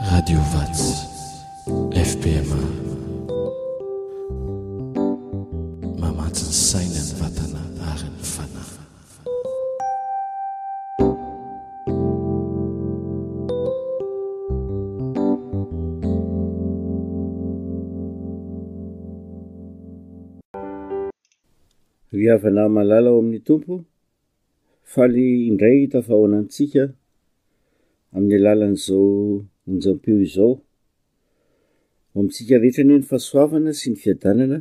Radio Vats, FPMA. Mamatsy ny saina, ny vatana ary ny fanahy. Ry havana malala ao amin'ny Tompo, Faly indray ny tafahoanantsika amin'ny alalan'izao onjampeo izao. Ho amintsika rehetra anie ny fahasoavana sy ny fiadanana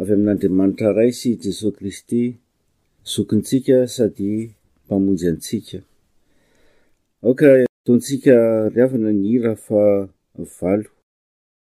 avy amin'Andriamanitra Ray sy Jesoa Kristy Zokintsika sady Mpamonjy antsika. Aoka ataontsika ry havana ny hira fa valo.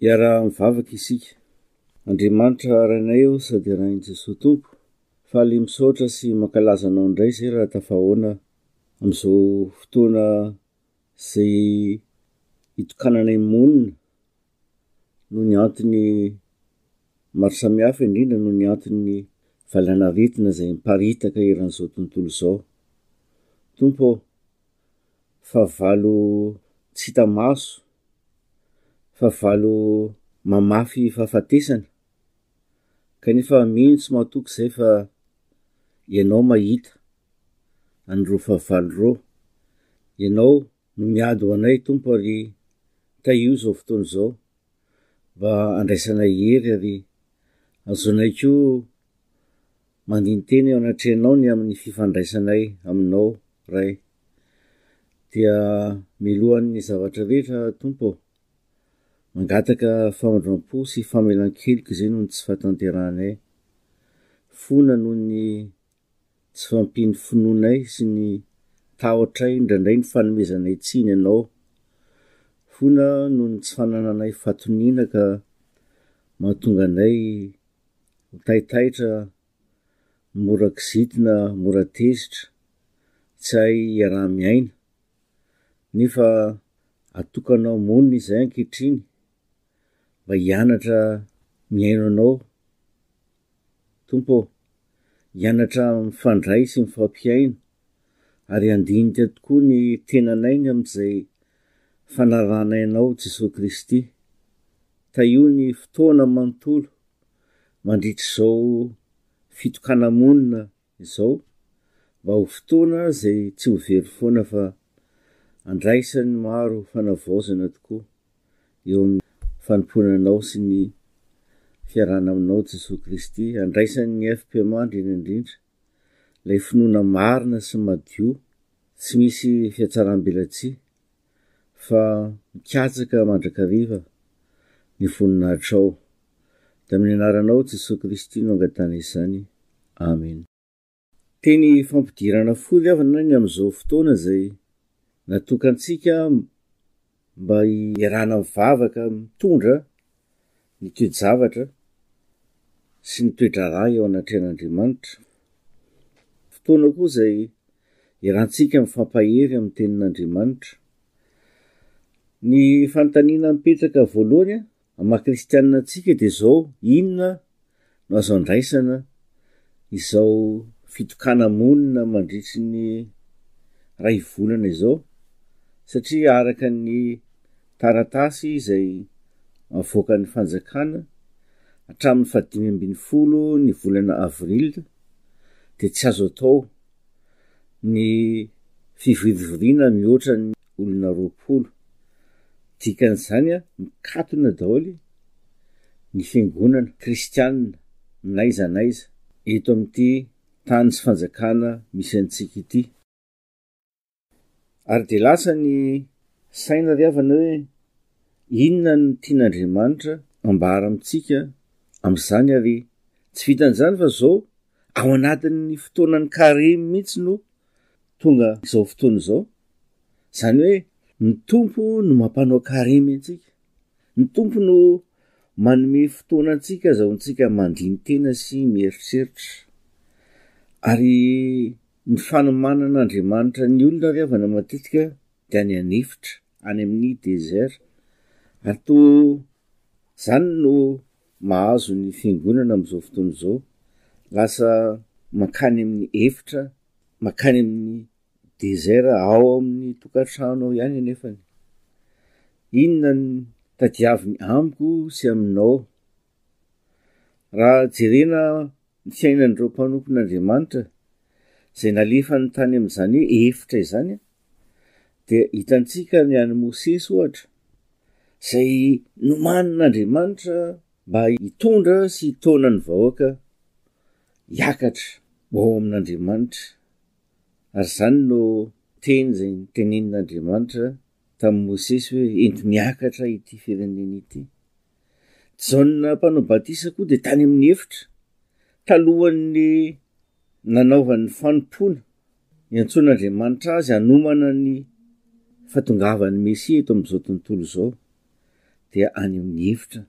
Hiaraha-mivavaka isika. Andriamanitra Rainay ô sady Rain'i Jesoa Tompo, faly misaotra sy mankalaza Anao indray izay raha tafahoana amin'izao fotoana izay hitokananay monina noho ny antony maro samihafa, indrindra noho ny antony valanaretina izay miparitaka eran'izao tontolo izao. Tompo ô, fa valo tsy hita maso, fa valo mamafy fahafatesana, kanefa mino tsy mahatoky izay fa Ianao mahita an'ireo fahavalo ireo. Ianao no miady ho anay, Tompo, ary tahio izao fotoana izao, mba andraisanay hery ary ahazoanay koa Mandini-teny eo anatrehanao ny amin'ny fifandraisanay aminao, Ray. Dia milohan'ny zavatra rehetra, Tompo ô, mangataka famindram-po sy famelan-keloka izay noho ny tsy fahatanterahanay, fona noho ny tsy fampian'ny finoanay sy ny tahotray indraindray ny fanomezanay tsiny Ianao, fona noho ny tsy fanananay fatoniana ka mahatonga anay mitaitaitra, mora kizitina, mora tezitra, tsy hay iaraha-miaina, nefa atokanao monina izay ankehitriny mba hianatra mihaino anao, Tompo ô, hianatra mifandray sy mifampihaino, ary handinika tokoa ny tenanay ny amin'izay fanarahanay Anao, Jesoa Kristy. Tahio ny fotoana manontolo mandritr'izao fitokana-monina izao, mba ho fotoana izay tsy ho very foana fa andraisan'ny maro fanavaozana tokoa eo amin'ny fanompoana Anao sy ny fiarahana aminao, Jesoa Kristy. Andraisan'ny FPMA, indrindra indrindra. ilay finoana marina sy madio, tsy misy fiatsaram-belatsihy, fa mikatsaka mandrakariva ny voninahitrao. Tamin'ny Anaranao Jesoa Kristy no angatahana izany. Amen. Teny fampidirana fo ny havana ny amin'izao fotoana izay natokantsika mba Mba hierahana mivavaka mitondra ny toe-javatra sy ny toe-draharaha eo anatrehan'Andriamanitra. Fotoana koa izay iarahantsika mifampahery amin'ny Tenin'Andriamanitra. Ny fanontaniana mipetraka voalohany Amin'ny maha kristianina antsika dia izao, inona no azo andraisana izao fitokana-monina mandritry ny ray volana izao? Satria araka ny taratasy izay avoakan'ny fanjakana, hatramin'ny fahadimy ambin'ny folo ny volana avril dia tsy azo atao ny fivorivoriana mihoatra ny olona roapolo. Dikan'izany mikatona daholo ny fiangonana kristianina n'aiza n'aiza eto amin'ity tany sy fanjakana misy antsika ity. Ary dia lasa ny saina ry havana hoe inona no tian'Andriamanitra ambara amintsika amin'izany ary tsy vitan'izany fa izao ao anatin'ny fotoanan'ny Karemy mihitsy no tonga izao fotoana izao, izany hoe ny Tompo no mampanao karemy antsika, ny Tompo no manome fotoana antsika azahoantsika mandini-tena sy mieritreritra. Ary ny fanomanan'Andriamanitra ny olona ry havana matetika dia any an'efitra, any amin'ny desert ary toa zany no mahazo ny fiangonana amin'izao fotoana izao lasa mankany amin'ny efitra mankany amin'ny desert ao amin'ny tokantrano ao ihany anefany inona ny tadiaviny amiko sy aminao raha jerena ny fiainan'ireo mpanompon'andriamanitra zay nalefany tany amin'izany hoe efitra izany a Dia hitantsika ny an'i Mosesy ohatra, izay nomanin'Andriamanitra mba hitondra sy hitaona ny vahoaka hiakatra ho ao amin'Andriamanitra. Ary izany no teny izay tenenin'Andriamanitra tamin'i Mosesy hoe ento miakatra ity firenena ity. Jaona mpanao batisa koa dia tany amin'ny efitra talohan'ny nanaovan'ny fanompoana Niantsoan'Andriamanitra azy hanomana ny fahatongavan'ny Mesia eto amin'izao tontolo izao, dia any amin'ny efitra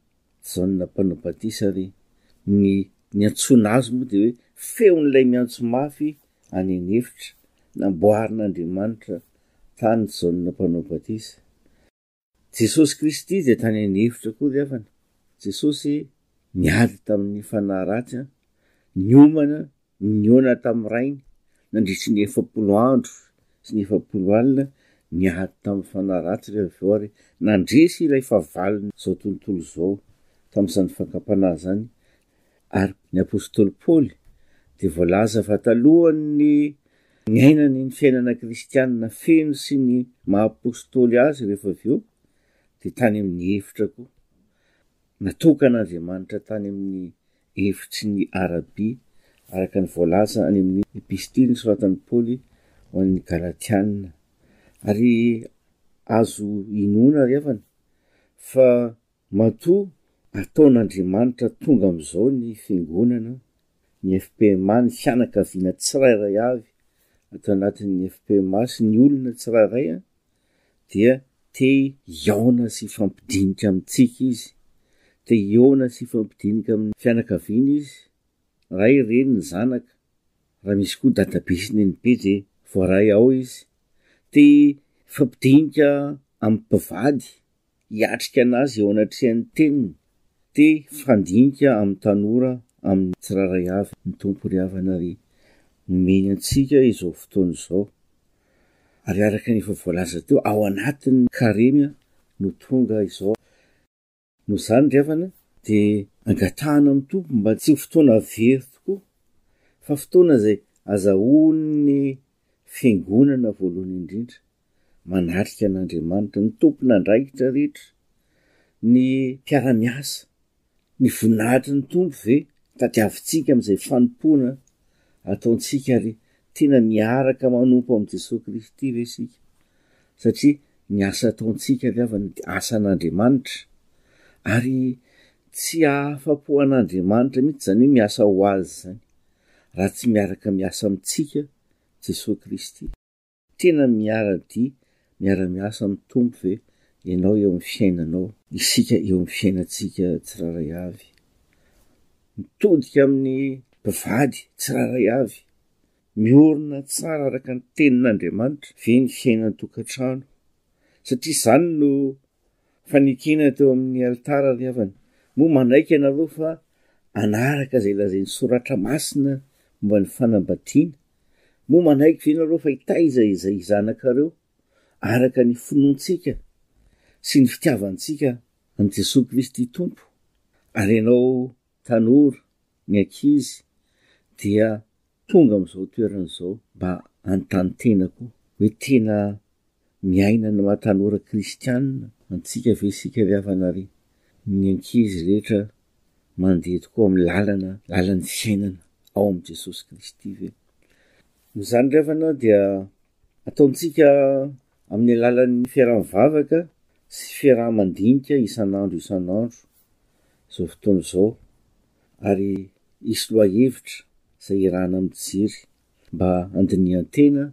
Jaona Mpanao Batisa ary ny niantsoana azy moa dia hoe feon'ilay miantso mafy any an'efitra namboarin'Andriamanitra tany Jaona Mpanao Batisa. Jesosy Kristy dia tany an'efitra koa ry havana. Jesosy niady tamin'ny fanahy ratsy an, niomana no nihaona tamin'ny Rainy nandritry ny efapolo andro sy ny efapolo alina niady tamin'ny fanahy ratsy rehefa avy eo ary nandresy ilay fahavalon'izao tontolo izao tamin'izany fakam-panahy izany Ary ny apostoly Paoly dia voalaza fa talohan' ny niainany ny fiainana kristiana feno sy ny maha apostoly azy rehefa avy eo dia tany amin' ny efitra koa natokan' Andriamanitra tany amin' ny efitry ny Arabia, araka ny voalaza any amin' ny epistily nosoratan' i Paoly ho an' ny Galatiana. Ary azo inoana ry havana fa Matoa ataon'Andriamanitra tonga amin'izao ny Fiangonana, ny FPMA, ny fianakaviana tsirairay avy ato anatin'ny FPMA sy ny olona tsirairay dia te hihaona sy hifampidinika amintsika Izy, te hihaona sy hifampidinika amin'ny fianakaviana Izy, Ray, Reny, ny zanaka, raha misy koa dadabe sy nenibe dia voaray ao Izy, te hifampidinika amin'ny mpivady, hiatrika an'azy eo anatrehan'ny teniny, te fandinika amin'ny tanora amin'ny tsirairay avy ny Tompo ry havana ry! nomeny antsika izao fotoana izao, ary araka ny efa voalaza teo ao anatin'ny Karemy aho no tonga izao, noho izany ry havana de angatahana amin'ny Tompo mba tsy ho fotoana very tokoa fa fotoana izay azahoan'ny Fiangonana voalohany indrindra, Manatrika an'Andriamanitra, ny tompon'andraikitra rehetra, ny mpiara-miasa, ny voninahitry ny Tompo ve? Tadiavintsika amin'izay fanompoana ataontsika ary tena miaraka manompo amin'i Jesoa Kristy ve isika? Satria ny asa ataontsika ry havana dia asan'Andriamanitra ary tsy ahafa-po an'Andriamanitra mihitsy izany hoe miasa ho Azy izany raha tsy miaraka miasa amintsika Jesoa Kristy. Tena miara-dia, miara-miasa amin'ny Tompo ve ianao eo amin'ny fiainanao? Isika eo amin'ny fiainantsika tsirairay avy. Mitodika amin'ny mpivady tsirairay avy. Miorina tsara araka ny Tenin'Andriamanitra ve ny fiainan'ny tokantrano? Satria izany no fanekena teo amin'ny alitara ny havany moa manaiky ianareo fa anaraka izay lazain'ny soratra masina momba ny fanambadiana moa manaiky ve ianareo fa hitaiza izay zanakareo araka ny finoantsika sy ny fitiavantsika an'i Jesoa Kristy Tompo ary ianao tanora ny ankizy dia tonga amin'izao toerana izao mba hanontany tena koa hoe tena miaina ny maha tanora kristianina antsika ve isika ry havana ry? Ny ankizy rehetra mandeha tokoa amin'ny lalana, lalan'ny fiainana ao amin'i Jesosy Kristy ve? Noho izany ry havana dia ataontsika amin'ny alalan'ny fiaraha-mivavaka sy fiaraha-mandinika isan'andro isan'andro izao fotoana izao ary hisy lohahevitra izay iarahana mijery mba handinihan-tena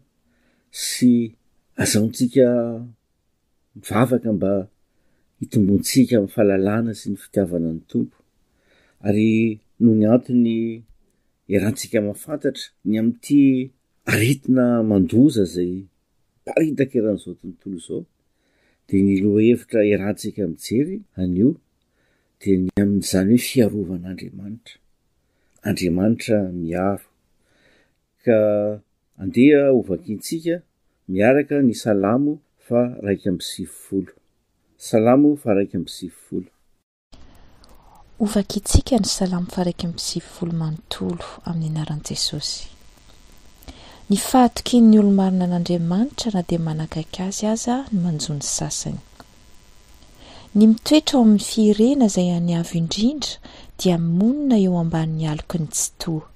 sy azahoantsika mivavaka mba hitomboantsika amin'ny fahalalana sy ny fitiavana ny Tompo ary noho ny antony iarahantsika mahafantatra ny amin'ity aretina mandoza izay miparitaka eran'izao tontolo izao dia ny lohahevitra iarahantsika mijery anio Dia ny amin'izany hoe fiarovan'Andriamanitra, Andriamanitra miaro. Ka andeha ho vakintsika miaraka ny Salamo faharaika amby sivifolo. Salamo faharaika amby sivifolo. Ho vakintsika ny Salamo faharaika amby sivifolo manontolo amin'ny anaran'i Jesosy. Ny fahatokian'ny olo-marina an'Andriamanitra na dia manakaiky azy aza ny manjo ny sasany. Ny mitoetra ao amin'ny fierena izay any avo indrindra dia monina eo ambanin'ny aloky ny Tsitoha.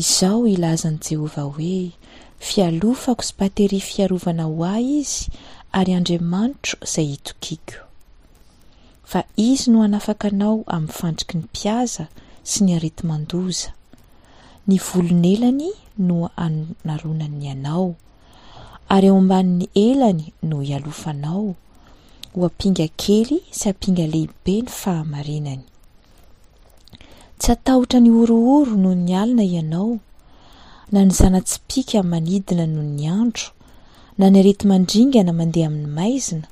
Izao ilazan'i Jehovah hoe, Fialofako sy bateria fiarovana ho ahy izy ary Andriamanitro izay hitokiako. Fa izy no hanafaka anao amin'ny fandriky ny mpihaza sy ny areti-mandoza. Ny volon'elany no hanaronany anao. ary eo ambanin'ny elany no ialofanao, ho ampinga kely sy ampinga lehibe ny fahamarinany. Tsy hatahotra ny horohoro noho ny alina ianao, na ny zana-tsipìka manidina noho ny andro, na ny areti-mandringana mandeha amin'ny maizina,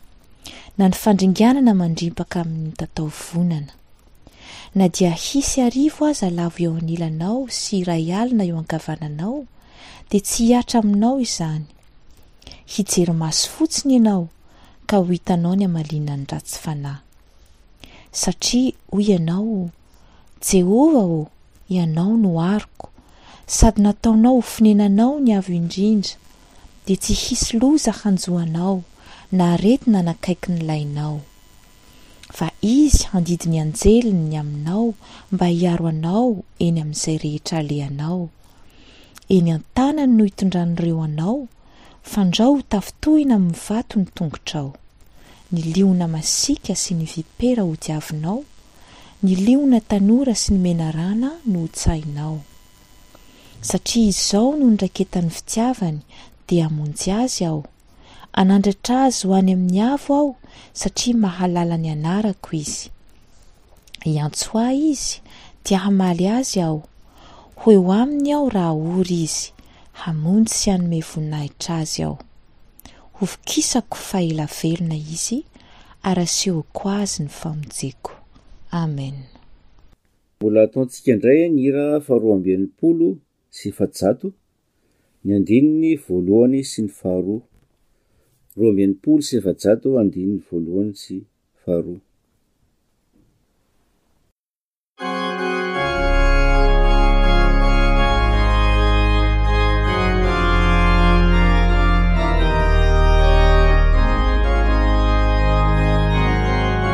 na ny fandringanana mandrimpaka amin'ny tatao vonana. Na dia hisy arivo aza lavo eo anilanao sy iray alina eo ankavananao, dia tsy hihatra aminao izany. Hijery maso fotsiny ianao, ka ho hitanao ny hamaliana ny ratsy fanahy. Satria hoy ianao, Jehovah ô, ianao no aroko, sady nataonao ho fonenanao ny Avo Indrindra, dia tsy hisy loza hanjo anao, na aretina hanakaiky ny lainao. fa Izy handidy ny anjeliny ny aminao mba hiaro anao eny amin'izay rehetra alehanao. Eny an-tanany no itondran'ireo anao, fandrao ho tafintohina amin'ny vato ny tongotrao. Ny liona masiaka sy ny vipera ho diavinao, ny liona tanora sy ny menarana no ho tsahinao. Satria izao no niraketan'ny fitiavany, dia hamonjy azy aho, Hanandratra azy ho any amin'ny avo aho satria mahalala ny anarako izy. Hiantso ahy izy dia hamaly azy aho. Ho eo aminy aho raha ory izy, hamonjy sy hanome voninahitra azy aho. Hovokisako fa ela velona izy ary asehoko azy ny famonjeko. Amen. Mbola ataontsika indray ny hira faharoa amby enimpolo sy efajato, ny andininy voalohany sy ny faharoa, roa amby enimpolo sy efajato andininy voalohany sy faharoa.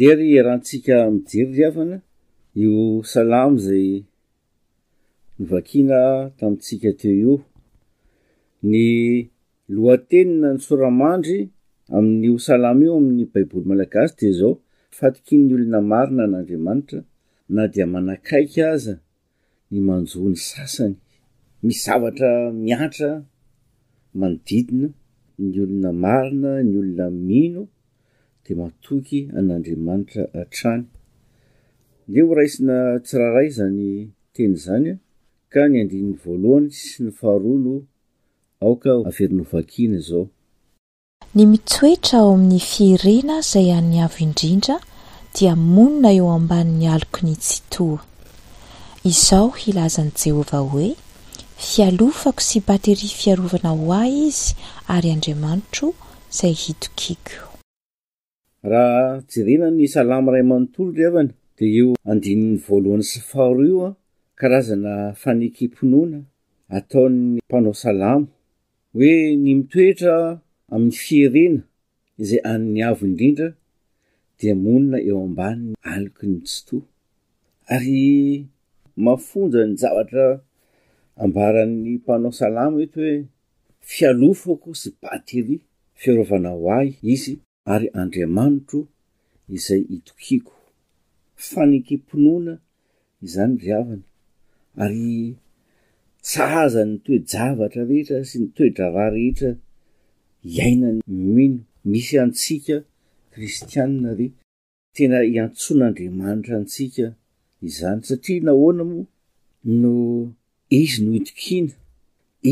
mandeha ry erantsika mijery ry havana io salamo zay novakina tamintsika teo io ny Lohatenina ny soramandry amin'io salamo io amin'ny baiboly malagasy dia izao, fatokian'ny olona marina an'Andriamanitra na dia manakaiky aza ny manjo ny sasany. Misy zavatra miantra manodidina ny olona marina, ny olona mino dia matoky an'Andriamanitra hatrany. Ndeha ho raisina tsirairay izany teny izany ka ny andininy voalohany sy ny faharoa no Aoka averiny ho vakiana izao. Ny mitoetra ao amin'ny fierena izay an'ny Avo Indrindra dia monina eo ambanin'ny aloky ny Tsitoha. Izao hilazan'i Jehovah hoe, Fialofako sy bateria fiarovana ho ahy izy ary Andriamanitro izay hitokiako. Raha jerena ny Salamo iray manontolo ry havana dia io andininy voalohany sy faharoa io karazana fanekem-pinoana ataon'ny mpanao salamo hoe ny mitoetra amin'ny fierena izay an'ny Avo Indrindra dia monina eo ambanin'ny aloky ny Tsitoha ary mafonja ny zavatra ambaran'ny mpanao salamo eto hoe Fialofako sy batterie fiarovana ho ahy izy ary Andriamanitro izay itokiako. Fanekem-pinoana izany ry havana ary sahaza ny toe-javatra rehetra sy ny toe-draharaha rehetra iainan'ny mino. Misy antsika kristiana ry. Tena iantsoan'Andriamanitra antsika izany satria nahoana moa no Izy no itokiana,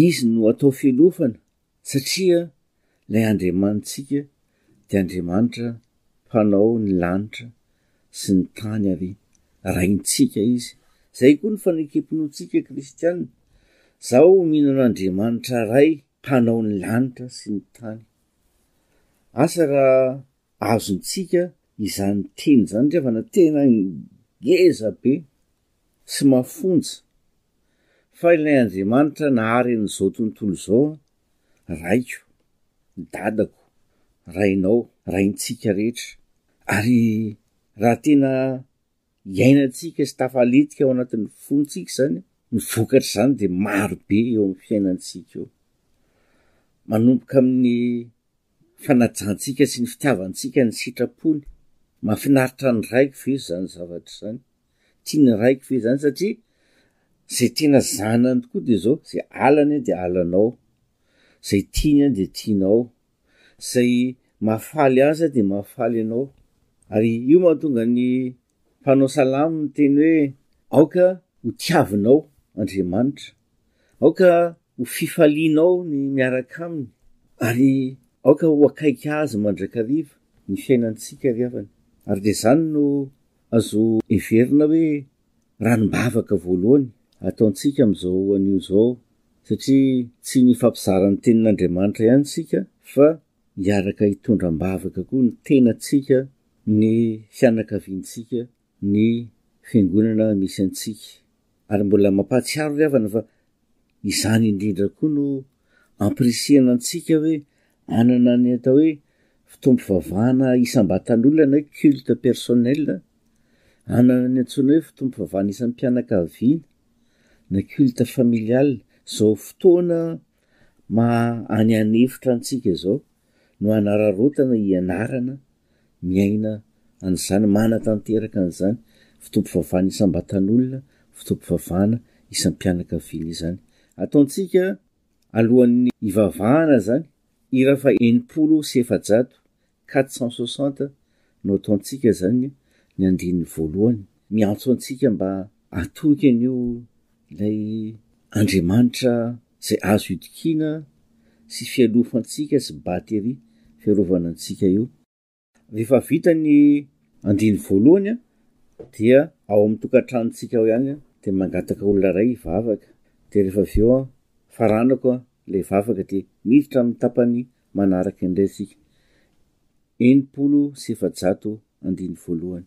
Izy no atao fialofana satria ilay Andriamanitsika dia Andriamanitra mpanao ny lanitra sy ny tany ary Raintsika Izy. Izay koa ny fanekempinoantsika kristiana, zaho mino an'Andriamanitra Ray mpanao ny lanitra sy ny tany. Asa raha azontsika izany teny izany rehefa na tena ngeza be sy mafonja fa ilay Andriamanitra nahary an'izao tontolo izao Raiko, Dadako, Rainao, Raintsika rehetra. Ary raha tena iainantsika sy tafaletika ao anatin'ny fontsika izany, ny vokatr'izany dia marobe eo amin'ny fiainantsika eo. Manomboka amin'ny fanajantsika sy ny fitiavantsika ny sitrapony, mahafinaritra ny raiko ve zany zavatra zany, tiany raiko ve zany satria zay tena zanany tokoa de zao, zay alany an de alanao, zay tiany an de tianao, zay mahafaly azy an de mahafaly anao, ary io mahatonga ny. Mpanao salamo miteny hoe, Aoka ho tiavinao Andriamanitra, aoka ho fifalianao ny miaraka Aminy, ary aoka ho akaiky Azy mandrakariva ny fiainantsika ry havana. Ary dia izany no azo heverina hoe ranom-bavaka voalohany ataontsika amin'izao anio izao, satria tsy nifampizara ny Tenin'Andriamanitra ihany isika fa hiaraka hitondra am-bavaka koa ny tenantsika, ny fianakaviantsika, ny Fiangonana misy antsika. Ary mbola mampahatsiaro ry havana fa izany indrindra koa no ampirisihana antsika hoe hanana ny atao hoe fotoam-pivavahana isam-batan'olona na culte personnel, hanana ny antsoina hoe fotoam-pivavahana isam-pianakaviana na culte familial, izao fotoana Maha any an'efitra antsika izao no hanararaotana hianarana miaina an'izany, manatanteraka an'izany foto-pivavahana isam-batan'olona, foto-pivavahana isam-pianakaviana izany. Ataontsika alohan'ny hivavahana izany, irafa enimpolo sy efajato quatre cent soixante no ataontsika izany ny andininy voalohany, miantso antsika mba hatoky an'io ilay Andriamanitra izay azo itokiana sy fialofantsika sy batterie fiarovana antsika io. Rehefa vita ny andininy voalohany an, dia ao amin'ny tokantranontsika ao ihany an, dia mangataka olona iray hivavaka, dia rehefa avy eo an, faranako an, ilay vavaka dia miditra amin'ny tapany manaraka indray isika. Enimpolo sy efajato andiny voalohany.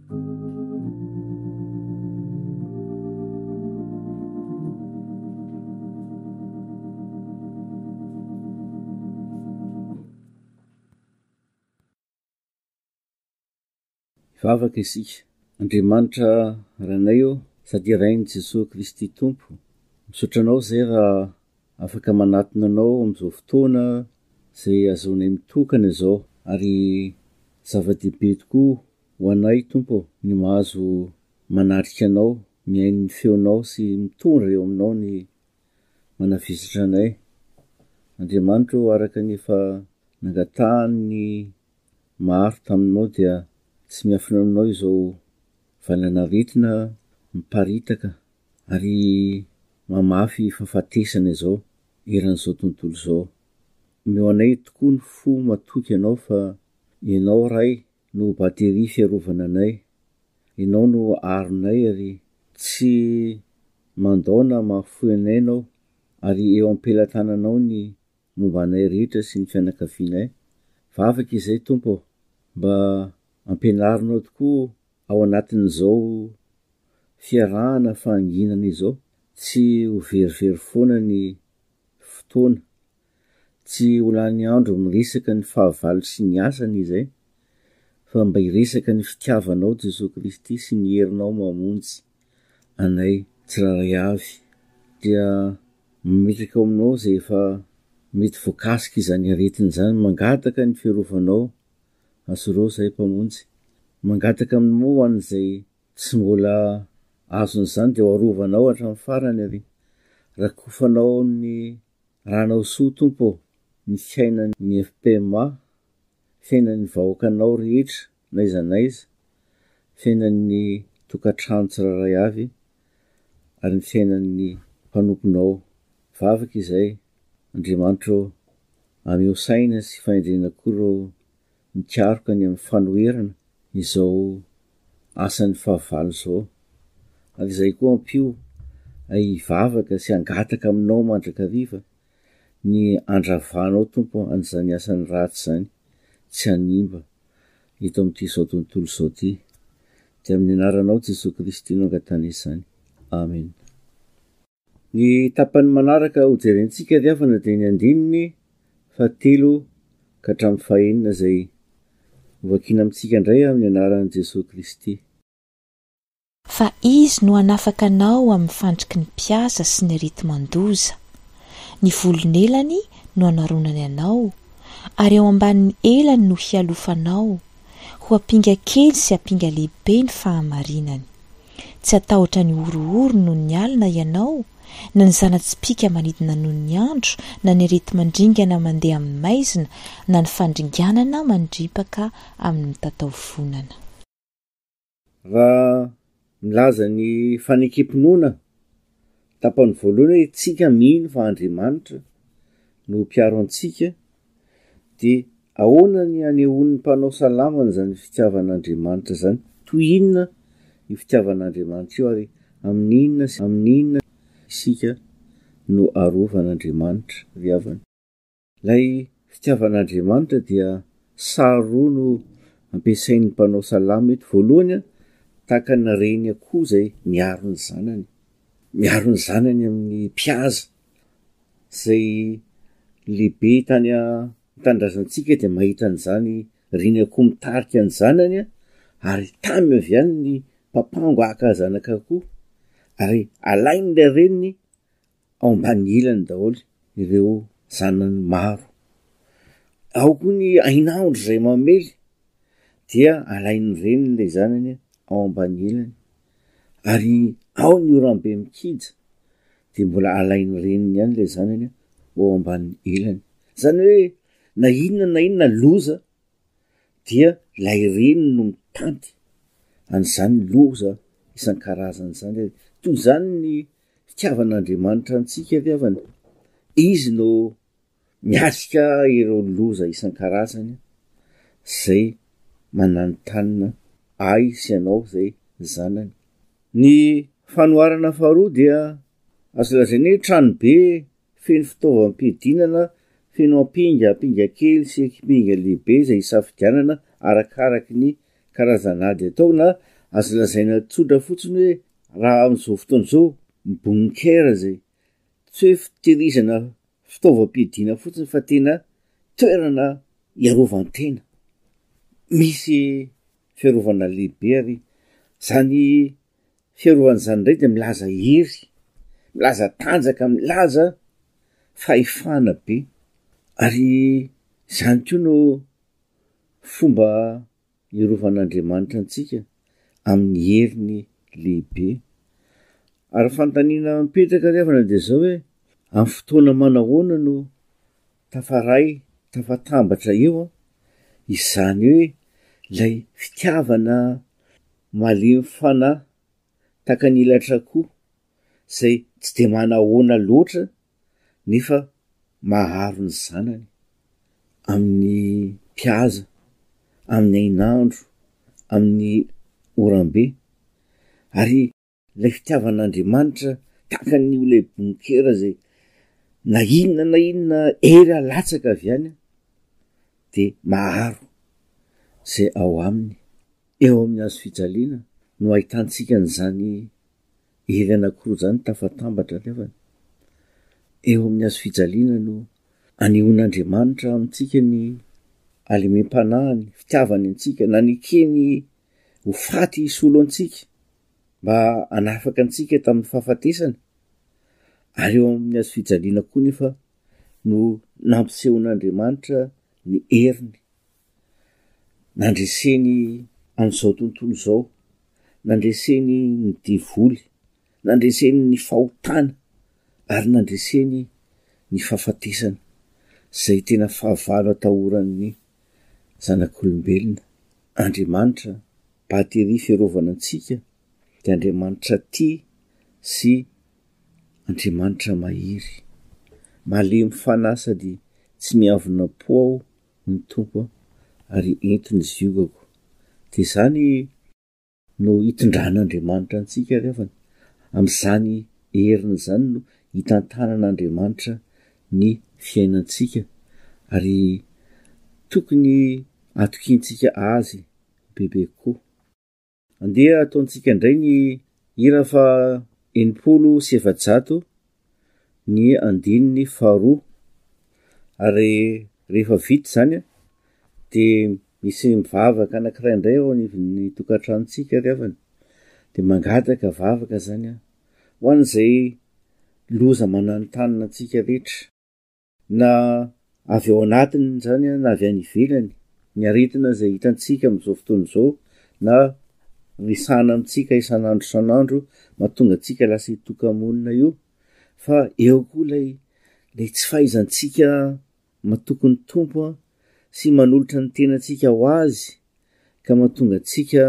Vavaka isika. Andriamanitra Rainay ô, sady Rain'i Jesoa Kristy Tompo, misaotra Anao izay raha afaka manatona Anao amin'izao fotoana izay azaonay mitokana izao, ary zava-dehibe tokoa Ho anay Tompo ô! Ny mahazo manatrika Anao, mihaino ny feonao sy mitondra eo aminao ny manavizitra anay. Andriamanitra ô, araka ny efa nangatahan'ny maro taminao dia tsy miafina aminao izao valanaretina miparitaka ary mamafy fahafatesana izao eran'izao tontolo izao. Omeo anay tokoa ny fo matoky Anao fa Ianao Ray no batterie fiarovana anay, ianao no aronay ary tsy mandao na mahafoy anay ianao ary eo ampelatananao ny momba anay rehetra sy ny fianakavianay, vavaka izay Tompo ô, mba ampianarinao tokoa ao anatin'izao fiarahana fahanginana izao tsy ho verivery foana ny fotoana Tsy ho lany andro miresaka ny fahavalo sy ny asany izay, fa mba hiresaka ny fitiavanao Jesoa Kristy sy ny herinao mamonjy anay tsirairay avy. Dia mametraka ao aminao izay efa mety voakasik' izany aretina izany, mangataka ny fiarovanao, asorao izahay Mpamonjy, mangataka aminao ho an' izay tsy mbola azon' izany dia ho arovanao hatramin'ny farany ary rakofanao ny Anao soa Tompo ô, ny fiainan ny FPMA, fiainan ny vahoakanao rehetra n'aiza n'aiza, fiainan ny tokantrano tsirairay avy, ary ny fiainan ny mpanomponao. Vavaka izay, Andriamanitra ô, ameo saina sy fahendrena koa reo mikaroka ny amin'ny fanoherana izao asan'ny fahavalo izao, ary izay koa ampio ay hivavaka sy hangataka aminao mandrakariva ny handravanao Tompo an'izany asany ratsy izany tsy hanimba eto amin'ity izao tontolo izao ity, dia amin'ny anaranao Jesoa Kristy no angatana izany. Amen. Ny tapany manaraka ho jerentsika diavana dia ny andininy fahatelo ka hatramin'ny fahenina izay hovakina amintsika indray amin'ny anaran'i Jesoa Kristy. Fa Izy no hanafaka anao amin'ny fandriky ny mpiasa sy ny areti-mandoza. Ny volon'elany no hanaronany anao, ary ao ambanin'ny elany no hialofanao, ho ampinga kely sy ampinga lehibe ny fahamarinany. Tsy hatahotra ny horohoro noho ny alina ianao, na ny zana-tsipìka manidina noho ny andro, na ny areti-mandringana mandeha amin'ny maizina, na ny fandringanana mandripaka amin'ny mitataovonana. Raha milaza ny fanekem-pinoana Tapany voalohany hoe tsika mino fa Andriamanitra no mpiaro antsika de ahoana ny anehoan'ny mpanao salamana zany fitiavan'Andriamanitra zany? Toy inona io fitiavan'Andriamanitra io ary amin'inona sy amin'inona isika no arovan'Andriamanitra ry havana? Ilay fitiavan'Andriamanitra dia sary roa no ampiasain'ny mpanao salamo eto. Voalohany, tahaka ny reny akoho izay miaro ny zanany, miaro ny zanany amin'ny mpihaza. Izay lehibe tany an-tanindrazantsika dia mahita an'izany reny akoho mitarika ny zanany ary tamy avy any ny papango haka zanak'akoho ary alain'ilay reniny ao ambany ilany daholo ireo zanany maro. Ao koa ny ain'aondry izay mamely, dia alain'ny reniny ilay zanany ao ambany ilany. Ary ao ny orambe mikija, dia mbola alain'ny reniny ihany ilay zanany ao ambany ilany. Izany hoe na inona na inona loza dia ilay reniny no mitanty an'izany loza isan-karazany izany. Toy izany ny Hitiavan'Andriamanitra antsika avy havana. Izy no miatrika ireo loza isan-karazany izay mananontanona ahy sy ianao izay zanany. Ny fanoharana faharoa dia azo lazaina hoe tranobe feno fitaovam-piadinana feno ampinga, ampinga kely sy ampinga lehibe izay isafidianana arakaraky ny karazan'ady atao na azo lazaina tsotra fotsiny hoe Raha amin'izao fotoana izao, ny bonkera izay tsy hoe fitehirizana fitaovam-piadiana fotsiny fa tena toerana hiarovan-tena. Misy fiarovana lehibe ary izany fiarovana izany indray dia milaza hery, milaza tanjaka, milaza fahefana be ary izany koa no fomba Hirovan'Andriamanitra antsika amin'ny heriny lehibe. Ary fanontaniana mipetraka ry havana dia izao hoe, amin'ny fotoana manahoana no tafaray, tafatambatra eo izany hoe ilay fitiavana malemy fanahy, takan'ilatra akoho, izay tsy dia manahoana loatra, nefa maharo ny zanany amin'ny mpihaza, amin'ny hainandro, amin'ny oram-be. Ary ilay fitiavan'Andriamanitra tahaka ny ilay bonkera izay na inona na inona hery alatsaka avy any dia maharo izay ao aminy. Eo amin'ny hazo fijaliana no ahitantsika an'izany Hery anankiroa izany tafatambatra anefa ny eo amin'ny hazo fijaliana no anehoan'Andriamanitra amintsika ny alemem-panahiny, fitiavany antsika, nanekeny ho faty hisolo antsika mba hanafaka antsika tamin'ny fahafatesana, ary eo amin'ny hazo fijaliana koa nefa no nampisehoan'Andriamanitra ny heriny. Nandreseny an'izao tontolo izao, nandreseny ny devoly, nandreseny ny fahotana ary nandreseny ny fahafatesana, izay tena fahavalo atahoran'ny zanak'olombelona. Andriamanitra, Batterie fiarovana antsika, dia Andriamanitra tia sy Andriamanitra mahery. Malemy fanahy sady tsy miavona po aho ny Tompo ary ento ny ziogako. Dia izany no itondran'Andriamanitra antsika rehafany. Amin'izany heriny izany no itantanan'Andriamanitra ny fiainantsika ary tokony atokiantsika Azy bebe kokoa. Andeha ataontsika indray ny hira faha enimpolo sy efajato ny andininy faharoa. Ary rehefa vita izany dia misy mivavaka anankiray indray ao anivon'ny tokantranontsika ry havana. Dia mangataka vavaka izany ho an'izay loza mananontanona antsika rehetra. na avy ao anatiny izany na avy any ivelany, ny aretina izay hitantsika amin'izao fotoana izao na resahana amintsika isan'andro isan'andro mahatonga antsika lasa io toka-monina io, fa eo koa ilay ilay tsy fahaizantsika matoky ny Tompo a, sy manolotra ny tenantsika ho Azy ka mahatonga antsika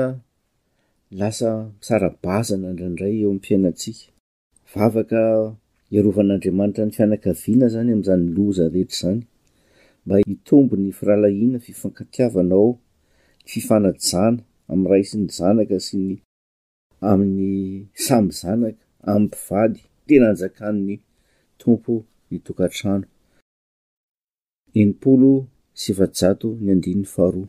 lasa misara-bazana indraindray eo amin'ny fiainantsika. Vavaka hiarovan'Andriamanitra ny fianakaviana zany amin'izany loza rehetra izany. Mba hitombo ny firahalahiana, fifankatiavana ao, ny fifanajana amin'ny ray sy ny zanaka sy ny amin'ny samy zanaka, amin'ny mpivady, tena hanjakan'ny Tompo ny tokantrano. Enimpolo sy efajato ny andininy faharoa.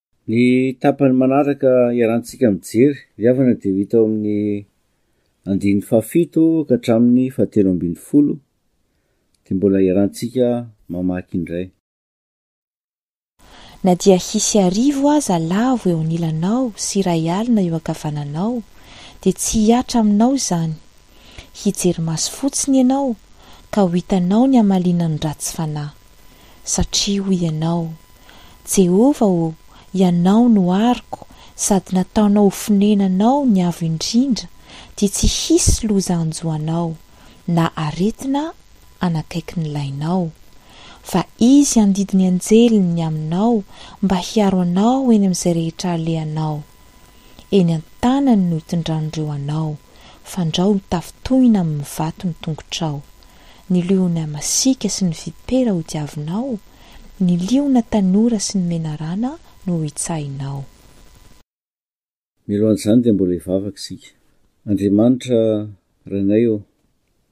Ny tapany manaraka iarahantsika mijery ry havana dia ho hita ao amin'ny andininy fahafito ka hatramin'ny fahatelo ambin'ny folo dia mbola iarahantsika mamaky indray. Na dia hisy arivo aza lavo eo anilanao sy iray alina eo ankavananao dia tsy hihatra aminao izany. Hijery maso fotsiny ianao ka ho hitanao ny hamaliana ny ratsy fanahy. Satria hoy ianao, 'Jehovah ô, ianao no aroko, sady nataonao ho fonenanao ny Avo Indrindra, dia tsy hisy loza hanjo anao, na aretina hanakaiky ny lainao. Fa izy handidy ny anjeliny ny aminao mba hiaro anao eny amin'izay rehetra alehanao. Eny an-tanany no hitondran'ireo anao, fandrao ho tafitohina amin'ny vato ny tongotrao. ny liona masiaka sy ny vipera ho diavinao, ny liona tanora sy ny menarana no ho itsahinao. Mialohan'izany dia mbola hivavaka isika. Andriamanitra Rainay ô,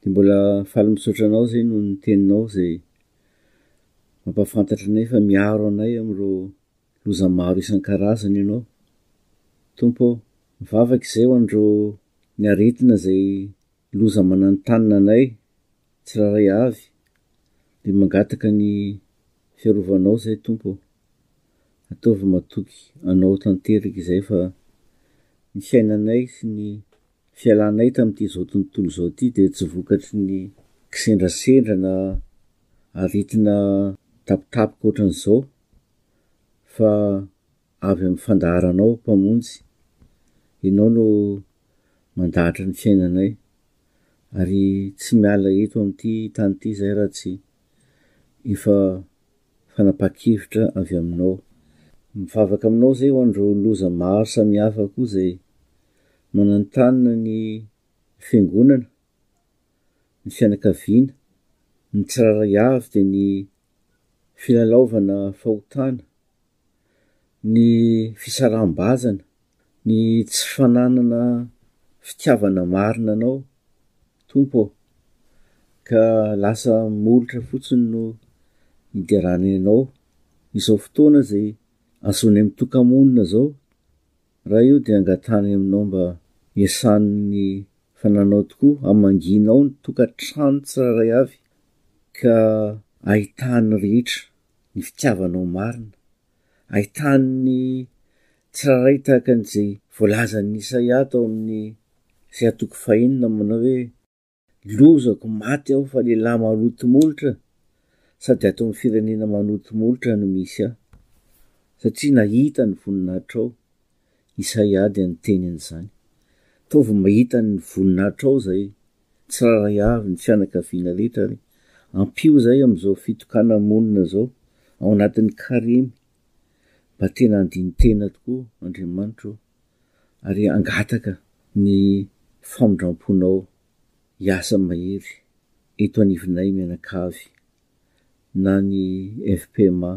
dia mbola faly misaotra Anao izay noho ny Teninao izay mampahafantatra anay fa miaro anay amin'ireo loza maro isan-karazany Ianao. Tompo ô, mivavaka izay ho an'ireo ny aretina izay Loza mananontanona anay tsirairay avy de mangataka ny fiarovanao zay Tompo ô! ataovy matoky anao tanteraka izay fa ny fiainanay sy ny fialanay tamin'ity zao tontolo zao ty de tsy vokatry ny kisendrasendra na aretina an-tapitapika ohatran'izao fa avy amin'ny fandaharanao, Mpamonjy, Ianao no mandahatra ny fiainanay, ary tsy miala eto amin'ity tany ity izahay raha tsy efa fanapahan-kevitra avy Aminao. Mivavaka Aminao izay ho an'ireo loza maro samihafa koa izay mananontanona ny Fiangonana, ny fianakaviana, ny tsirairay avy dia ny filalaovana fahotana, ny fisaraham-bazana, ny tsy fananana fitiavana marina Anao, Tompo ô, ka lasa molotra fotsiny no hiderana Ianao. Izao fotoana izay azonay mitoka-monina izao, Ray ô, dia angatahany Aminao mba hiasany ny fanananao tokoa, hamangianao ny tokantrano tsirairay avy ka ahitany rehetra. ny fitiavanao marina. Ahitany ny tsirairay tahaka an'izay voalazan'i Isaia tao amin'ny Isaia toko fahenina manao hoe, Lozako maty aho fa lehilahy maloto molotra sady ato amin'ny firenena maloto molotra no misy aho, satria nahita ny voninahitrao. Isaia dia niteny an'izany. Ataovy mahita ny voninahitrao izay tsirairay avy, ny fianakaviana rehetra, ary ampio izay amin'izao fitokana-monina izao ao anatin'ny Karemy, mba tena handini-tena tokoa Andriamanitro, ary hangataka ny famindram-ponao hiasa mahery eto anivonay mianakavy, na ny FPMA.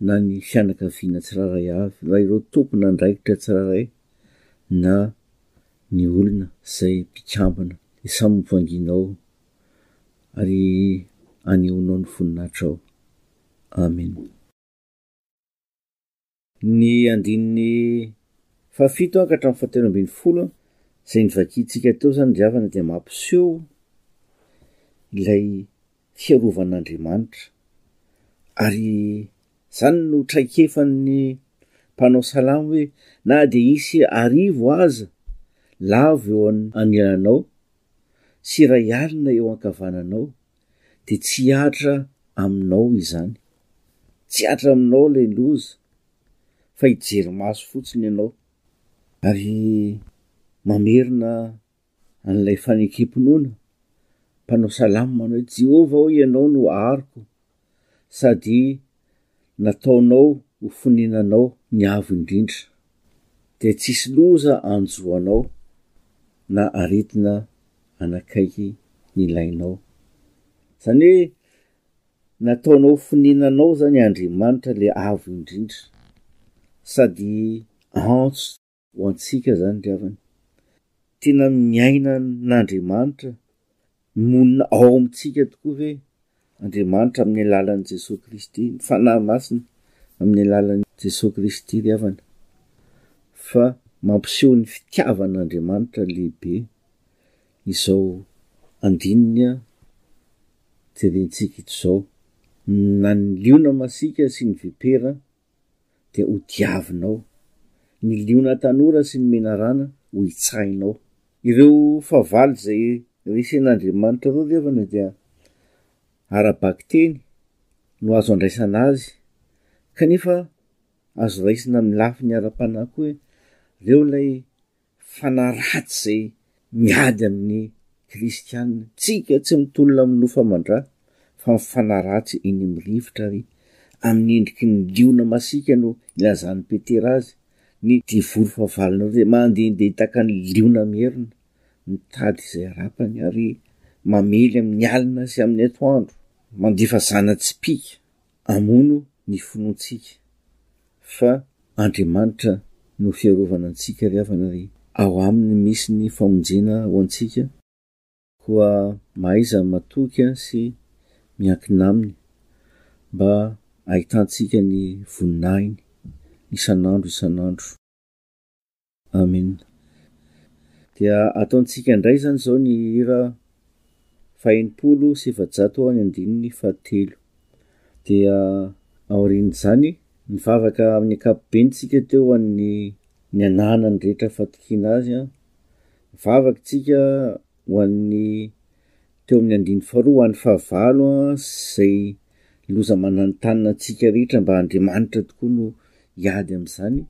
na ny fianakaviana tsirairay avy, na ireo tompon'andraikitra tsirairay na ny olona izay mpikambana dia samy ho vanginao ary anehoanao ny voninahitrao. Amena. Ny andininy fahafito an ka hatramin'ny fahatelo ambin'ny folo izay novakiantsika teo izany ry havana dia mampiseho ilay fiarovan'Andriamanitra. Ary izany no traikefan'ny mpanao salamo hoe, Na dia hisy arivo aza lavo eo anilanao sy iray alina eo ankavananao dia tsy hihatra aminao izany. Tsy hihatra aminao ilay loza fa hijery maso fotsiny ianao ary mamerina an'ilay fanekem-pinoana, mpanao salamo manao hoe Jehovah ô ianao no aroko sady nataonao ho foninanao ny avo indrindra, dia tsisy loza anjo anao na aretina anakaiky ny lainao. Zany hoe nataonao ho foninanao zany Andriamanitra le avo indrindra sady antso Ho antsika zany ry havana, tena miaina an'Andriamanitra, monina ao amintsika tokoa ve Andriamanitra amin'ny alalan'i Jesoa Kristy, ny Fanahy Masina amin'ny alalan'i Jesoa Kristy ry havana, fa mampiseho ny fitiavan'Andriamanitra lehibe izao andininy jerentsika ito zao, na ny liona masiaka sy ny vipera, dia ho diavinao, ny liona tanora sy ny menarana ho itsahinao. Ireo fahavalo izay resen'Andriamanitra ireo revana dia ara-bakiteny no azo andraisana azy, kanefa azo raisina amin'ny lafiny ara-panahy koa ireo ilay Fanahy ratsy izay miady amin'ny kristiana. Tsika tsy mitolona amin'ny nofo aman-dra, fa ny fanahy ratsy eny amin'ny rivotra ary amin'ny endriky ny liona masiaka no ilazan'i Petera azy, ny devoly fahavalon'ireo izay mandehandeha tahaka ny liona mierona, mitady izay harapany, ary mamely amin'ny alina sy amin'ny atoandro, mandefa zana-tsipìka. Hamono ny finoantsika fa Andriamanitra no fiarovana antsika ry havana ry. Ao aminy misy ny famonjena ho antsika, koa mahaiza matoky sy miankina aminy mba hahitantsika ny voninahiny isan'andro isan'andro. Amen. Dia ataontsika indray izany izao ny hira fahenimpolo sy efajato ao ny andininy fahatelo. Dia aorian'izany, nivavaka amin'ny ankapobeny tsika teo an'ny ny anahana ny rehetra fatokiana azy an. Vavaka tsika ho an'ny teo amin'ny andiny faharoa ho an'ny fahavalo an, izay loza manantanina antsika rehetra mba Andriamanitra tokoa no hiady amin'izany.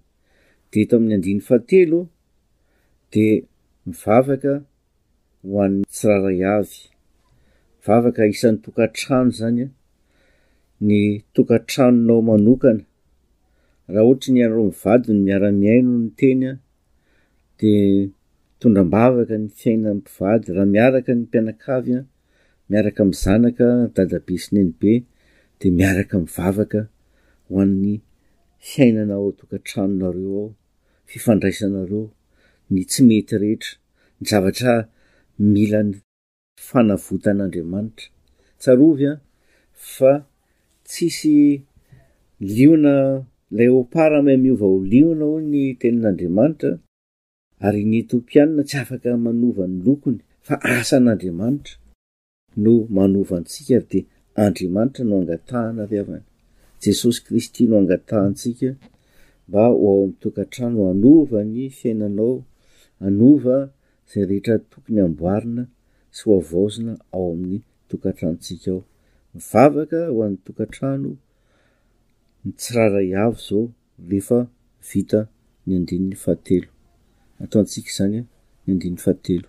Dia eto amin'ny andininy fahatelo dia mivavaka ho an'ny tsirairay avy. Mivavaka isan'ny tokantrano izany an, ny tokantranonao manokana. Raha ohatra ny ianareo mivady no miara-mihaino ny teny an, dia mitondra am-bavaka ny fiainan'ny mpivady. Raha miaraka ny mpianakavy an, miaraka amin'ny zanaka, dadabe sy nenibe, dia miaraka mivavaka ho an'ny fiainana ao tokantranonareo ao, fifandraisanareo, ny tsy mety rehetra, ny zavatra mila ny fanavotan'Andriamanitra. Tsarovy an, fa tsisy liona leopard may miova ho liona hoy ny tenin'Andriamanitra, ary ny Etiopianina tsy afaka manova ny lokony, fa asan'Andriamanitra. no manova antsika ary dia Andriamanitra no angatahana avy avany. Jesosy Kristy no angatahantsika mba ho ao amin'ny tokantrano hanova ny fiainanao, hanova izay rehetra tokony amboarina sy ho avaozina ao amin'ny tokantranontsika ao. Mivavaka ho an'ny tokantrano ny tsirairay avy izao rehefa vita ny andininy fahatelo. Ataontsika izany ny andininy fahatelo.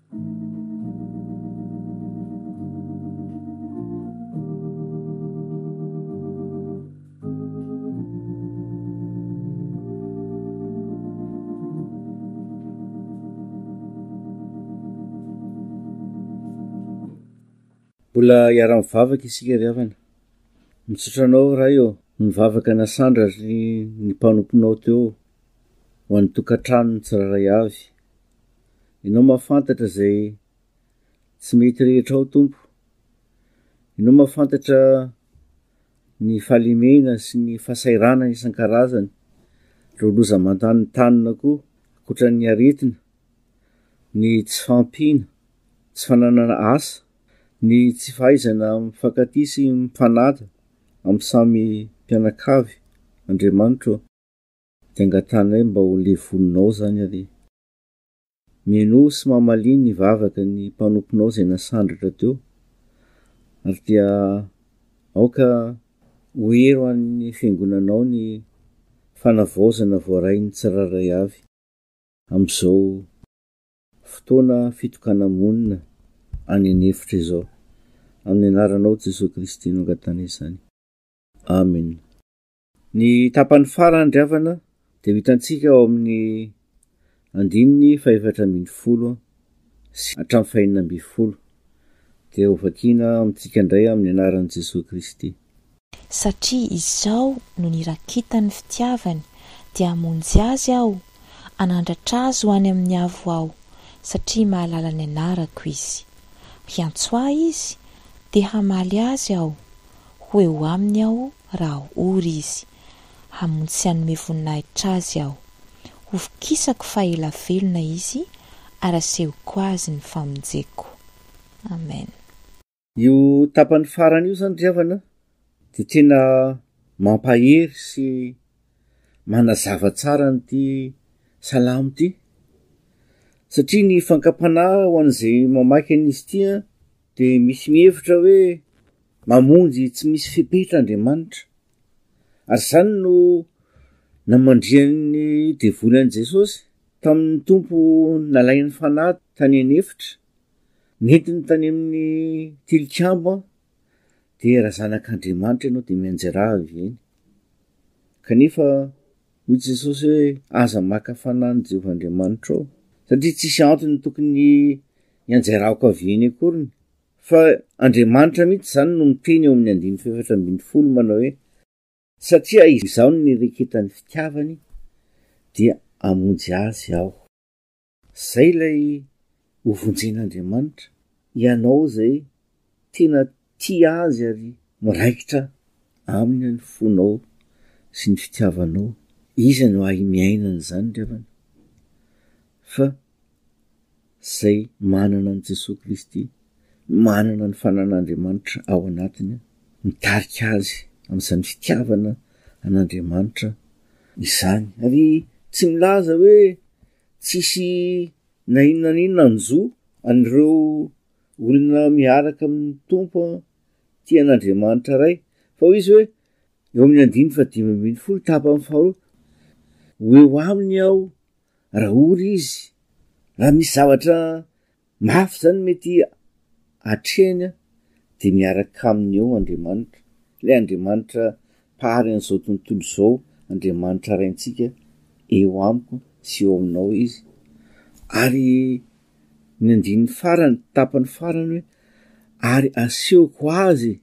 Mbola hiara-mivavaka isika ry havana. Misaotra anao Ray ô, nivavaka nasandra ry ny mpanomponao teo ho an'ny tokantranony tsirairay avy. Ianao mahafantatra izay tsy mety rehetra ao, Tompo. Ianao mahafantatra ny fahalemena sy ny fahasahiranana isan-karazany, ireo loza aman-tanontanona koa, ankoatran'ny aretina, ny tsy fahampiana, tsy fananana asa, ny tsy fahaizana mifankatia sy mifanada amin'ny samy mpianakavy, Andriamanitro. De angatanay mba ho levolinao zany ary e. Mienoa sy mamalia ny vavaka ny mpanomponao zay nasandratra teo ary dia aoka ho hero an'ny fiangonanao ny fanavaozana voarain'ny tsirairay avy amin'izao fotoana fitokana-monina any an'efitra izao. Amin'ny anaranao Jesoa Kristy no angatana izany. Amena. Ny tapany farany ry havana dia ho hitantsika ao amin'ny andininy fahefatra ambin'ny folo sy hatramin'ny fahenina ambin'ny folo. Dia ho vakiana amintsika indray amin'ny anaran'i Jesoa Kristy. Satria izao no nirakitan'ny fitiavany, dia hamonjy azy aho, hanandratra azy ho any amin'ny Avo aho, satria mahalala ny anarako izy. Hiantso ahy izy, dia hamaly azy aho, ho eo aminy aho Raha ory izy, hamonjy sy hanome voninahitra azy aho. Hovokisako fa ela velona izy, ary asehoko azy ny famonjeko. Amen. Io tapany farany io zany ry havana dia tena mampahery sy manazava tsara an'ity salamo ity satria ny fankam-panahy ho an'izay mamaky an'izy ity dia misy mihevitra hoe Mamonjy tsy misy fepetra Andriamanitra, ary izany no namandrihan'ny devoly an'i Jesosy tamin'ny Tompo nalain'ny fanahy tany an'efitra, nentiny tany amin'ny tilikambo, dia raha zanak'Andriamanitra ianao dia mianjera avy eny. Kanefa hoy Jesosy hoe aza maka fanahy ny Jehovah Andriamanitrao, satria tsisy antony tokony hianjerako avy eny akoriny. Fa Andriamanitra mihitsy izany no miteny eo amin'ny andininy fahefatra ambin'ny folo manao hoe, Satria Izaho no nireketa ny fitiavany, dia hamonjy azy Aho. Izay ilay hovonjen'Andriamanitra, ianao izay tena tia Azy ary miraikitra Aminy ny fonao sy ny fitiavanao. Iza no hahay miaina an'izany ry havana? Fa. izay manana an'i Jesoa Kristy, manana ny fanan'Andriamanitra ao anatiny, mitarika azy amin'izany fitiavana an'Andriamanitra izany. Ary tsy milaza hoe tsisy na inona na inona ny zo an'ireo olona miaraka amin'ny Tompo tia an'Andriamanitra Ray, fa hoy izy hoe eo amin'ny andininy fahadimy ambin'ny folo tapany faharoa, ho eo aminy aho raha ory izy, raha misy zavatra mafy zany mety atrehiny an, de miaraka aminy eo Andriamanitra, ilay Andriamanitra Mpahary an'izao tontolo izao, Andriamanitra Raintsika, eo amiko sy eo aminao izy, ary ny andininy farany, tapany farany hoe, ary asehoko azy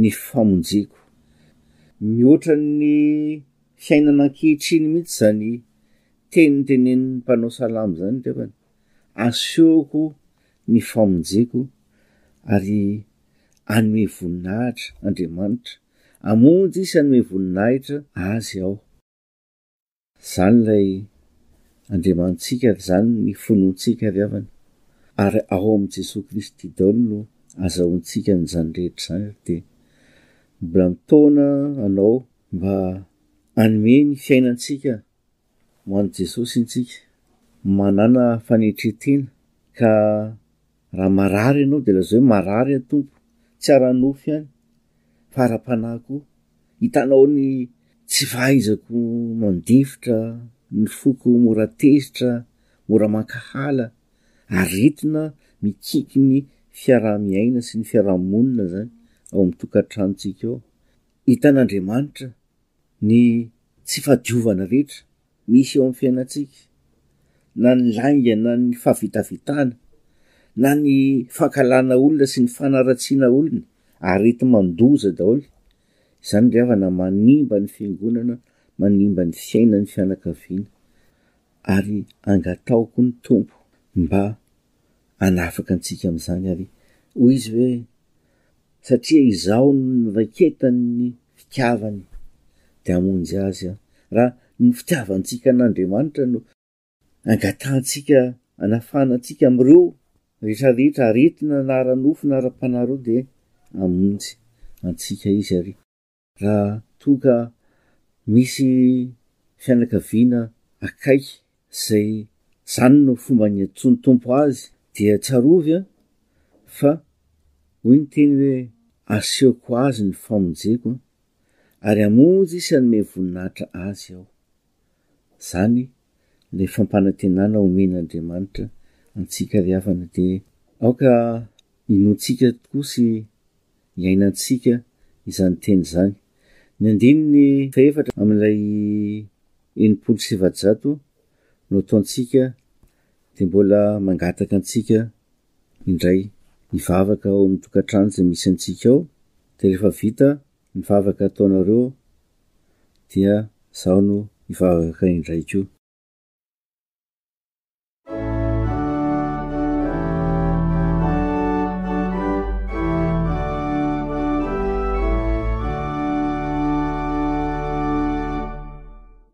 ny famonjeko. Mihoatra ny fiainana ankehitriny mihitsy izany teny notenenin'ny mpanao salamo izany revany, asehoko ny famonjeko ary hanome voninahitra Andriamanitra, hamonjy sy hanome voninahitra Azy aho. Izany ilay Andriamanitsika ary izany ny finoantsika ry havana, ary ao amin'i Jesoa Kristy daolo no azahoantsika an'izany rehetra izany ry dia. Mbola mitaona anao mba hanome ny fiainantsika ho an'i Jesosy intsika, manana fanetren-tena ka Raha marary ianao dia lazao hoe marary aho Tompo, tsy ara-nofo ihany fa ara-panahy koa, hitanao ny tsy fahaizako mandefitra, ny foko mora tezitra, mora mankahala, aretina mikiky ny fiaraha-miaina sy ny fiaraha-monina izany ao amin'ny tokantranontsika ao, hitan'Andriamanitra ny tsy fahadiovana rehetra. misy eo amin'ny fiainantsika, na ny lainga na ny fahavitavitana, na ny fankahalana olona sy ny fanaratsiana olona, areti-mandoza daholo, izany ry havana manimba ny fiangonana, manimba ny fiainan'ny fianakaviana, ary angataho koa ny Tompo mba hanafaka antsika amin'izany ary hoy izy hoe, satria izaho no niraiketany ny fitiavany dia hamonjy azy aho. Raha ny fitiavantsika an'Andriamanitra no angatahantsika hanafahana antsika amin'ireo rehetra rehetra aretina na ara-nofo na ara-panahy ireo dia hamonjy antsika izy ary. Raha toa ka misy fianakaviana akaiky izay izany no fomba niantsoan'ny Tompo azy dia tsarovy fa hoy ny teny hoe asehoko azy ny famonjeko ary hamonjy sy hanome voninahitra azy aho. Zany le fampanantenana omen'Andriamanitra antsika ry havana dia aoka inoantsika tokoa sy iainantsika izany teny izany. Ny andininy fahefatra amin'ilay enimpolo sy efajato no ataontsika dia mbola mangataka antsika indray hivavaka ao amin'ny tokantrano izay misy antsika ao dia rehefa vita Ny vavaka ataonareo dia zaho no hivavaka indray koa.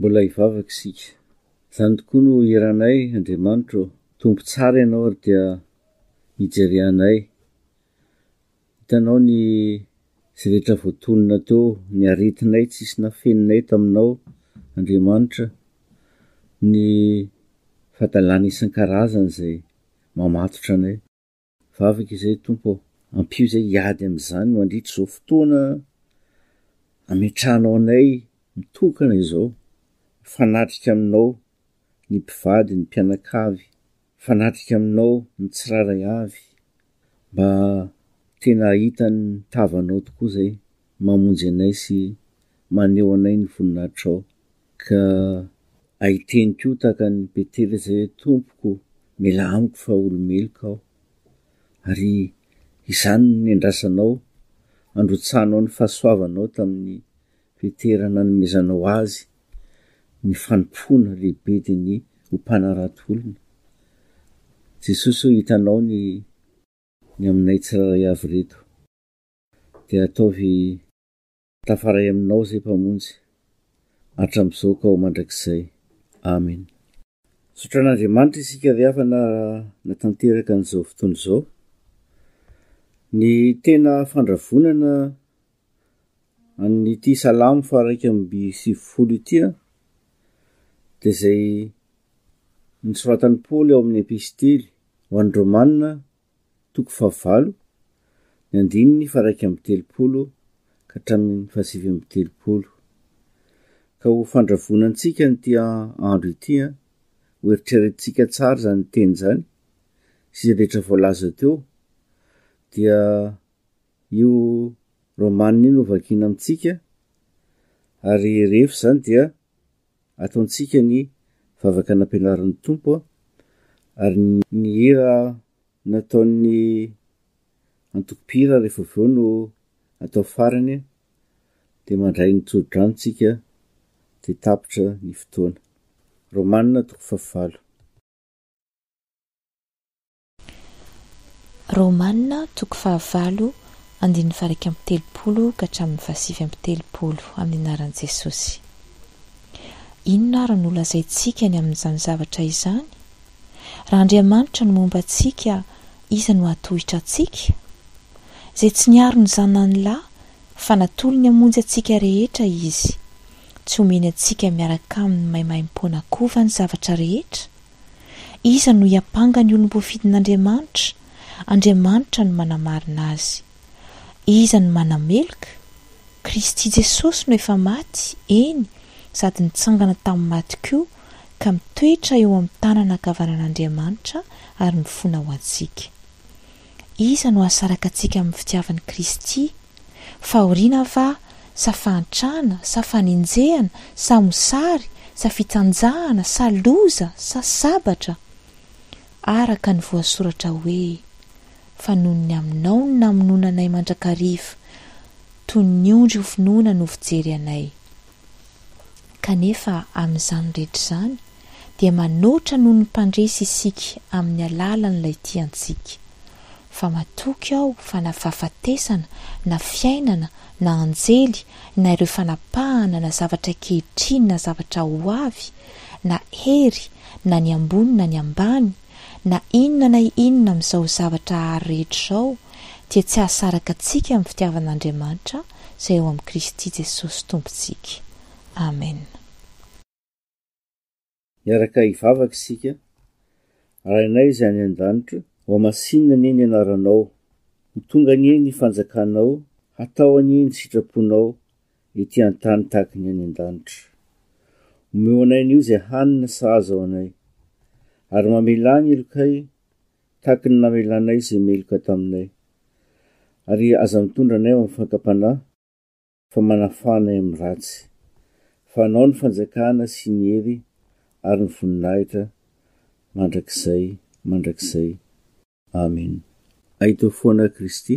Mbola hivavaka isika. Izany tokoa no hiranay, Andriamanitra ô. Tompo tsara Ianao ary dia hijery anay. Hitanao ny zay rehetra voatonona teo ny aretinay tsisy nafeninay taminao Andriamanitra ny fadalana isankarazany zay mamatotra anay vavaka izay Tompo ô ampio izay hiady amizany mandritra izao fotoana ametrahanao anay mitokana izao mifanatrika aminao ny mpivady ny mpianakavy Mifanadrika aminao ny tsirairay avy mba tena hahita ny tavanao tokoa izay mamonjy anay sy maneho anay ny voninahitrao. Ka ahiteny koa tahaka an'i Betela izay hoe, Tompoko, mialà amiko fa olo-meloka aho. Ary izany no niandrasanao, androtsahanao ny fahasoavanao tamin'i Petera nanomezanao azy Ny fanompoana lehibe dia ny ho mpanarato olona. Jesosy ô hitanao ny ny aminay tsirairay avy ireto. Dia ataovy tafaray aminao izay Mpamonjy, hatramizao ka ho mandrakizay. Amen. Misaotra an'Andriamanitra isika ry havana natanteraka an'izao fotoana izao. Ny tena fandravonana an'ity salamo faharaika amby sivifolo ity a dia izay nosoratan'i Paoly ao amin'ny epistily ho an'ny Romanina toko fahavalo, ny andininy faharaika amby telopolo ka hatramin'ny fahasivy amby telopolo. Ka ho fandravoana antsika an'ity andro ity, ho eritreretintsika tsara izany teny izany, sy izay rehetra voalaza teo, dia io romanina io no vakiana amintsika, ary rehefa izany dia ataontsika ny vavaka nampianarin'ny Tompo ary ny hira nataon'ny antoko mpihira rehefa avy eo no atao farany dia mandray ny tsodrano tsika dia tapitra ny fotoana. Romana toko fahavalo. Romana toko fahavalo andininy faharaika amby telopolo ka hatramin'ny fahasivy amby telopolo, amin'ny anaran'i Jesosy. Inona ary no lazaintsika ny amin'izany zavatra izany? Raha Andriamanitra no momba antsika, iza no hahatohitra antsika? Izay tsy niaro ny Zanany lahy, fa natolony hamonjy antsika rehetra Izy, tsy homeny antsika miaraka Aminy maimaimpoana koa va ny zavatra rehetra? Iza no hiampanga ny olom-boafidin'Andriamanitra? Andriamanitra no manamarina azy. Iza no manameloka? Kristy Jesosy no efa maty, eny, sady nitsangana tamin'ny maty koa, ka mitoetra eo amin'ny tanana ankavanan'Andriamanitra ary mifona ho antsika. Iza no hasaraka antsika amin'ny fitiavan'i Kristy? Fahoriana va, sa fahantrana, sa fanenjehana, sa mosary, sa fitsanjahana, sa loza, sa sabatra? Araka ny voasoratra hoe, Fa noho ny aminao no namonoana anay mandrakariva, toy ny ondry ho finoana no fijery anay. Kanefa amin'izany rehetra izany dia manoatra noho ny Mpandresy isika amin'ny alalan'ilay tia antsika. Fa matoky aho fa na fahafatesana, na fiainana, na anjely, na ireo fanapahana, na zavatra ankehitriny, na zavatra ho avy, na hery, na ny ambony na ny ambany, na inona na inona amin'izao zavatra hahary rehetra izao, dia tsy hahasaraka antsika amin'ny fitiavan'Andriamanitra, izay ao amin'i Kristy Jesosy Tompontsika. Amena. Miaraka hivavaka isika, Rainay izay any an-danitra, hohamasinina anie ny anaranao, ho tonga anie ny fanjakanao, hatao anie ny sitraponao ety an-tany tahaka ny any an-danitra. Omeo anay anio izay hanina sahaza ho anay, ary mamelà ny helokay Tahaky ny namelanay izay meloka taminay. Ary aza mitondra anay amin'ny fakam-panahy, fa manafaha anay amin'ny ratsy. Fa Anao ny fanjakana sy ny hery ary ny voninahitra mandrakizay mandrakizay. Amena. Aito foana Kristy.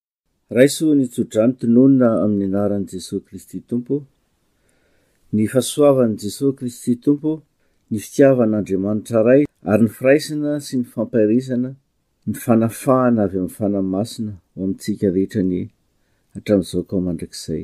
Raiso ny tso-drano tononina amin'ny anaran'i Jesoa Kristy Tompo, ny fahasoavan'i Jesoa Kristy Tompo, ny fitiavan'Andriamanitra Ray ary ny firaisana sy ny fampairisana, ny fanafahana avy amin'ny Fanahy Masina ho amintsika rehetra anie hatramin'izao ka mandrakizay.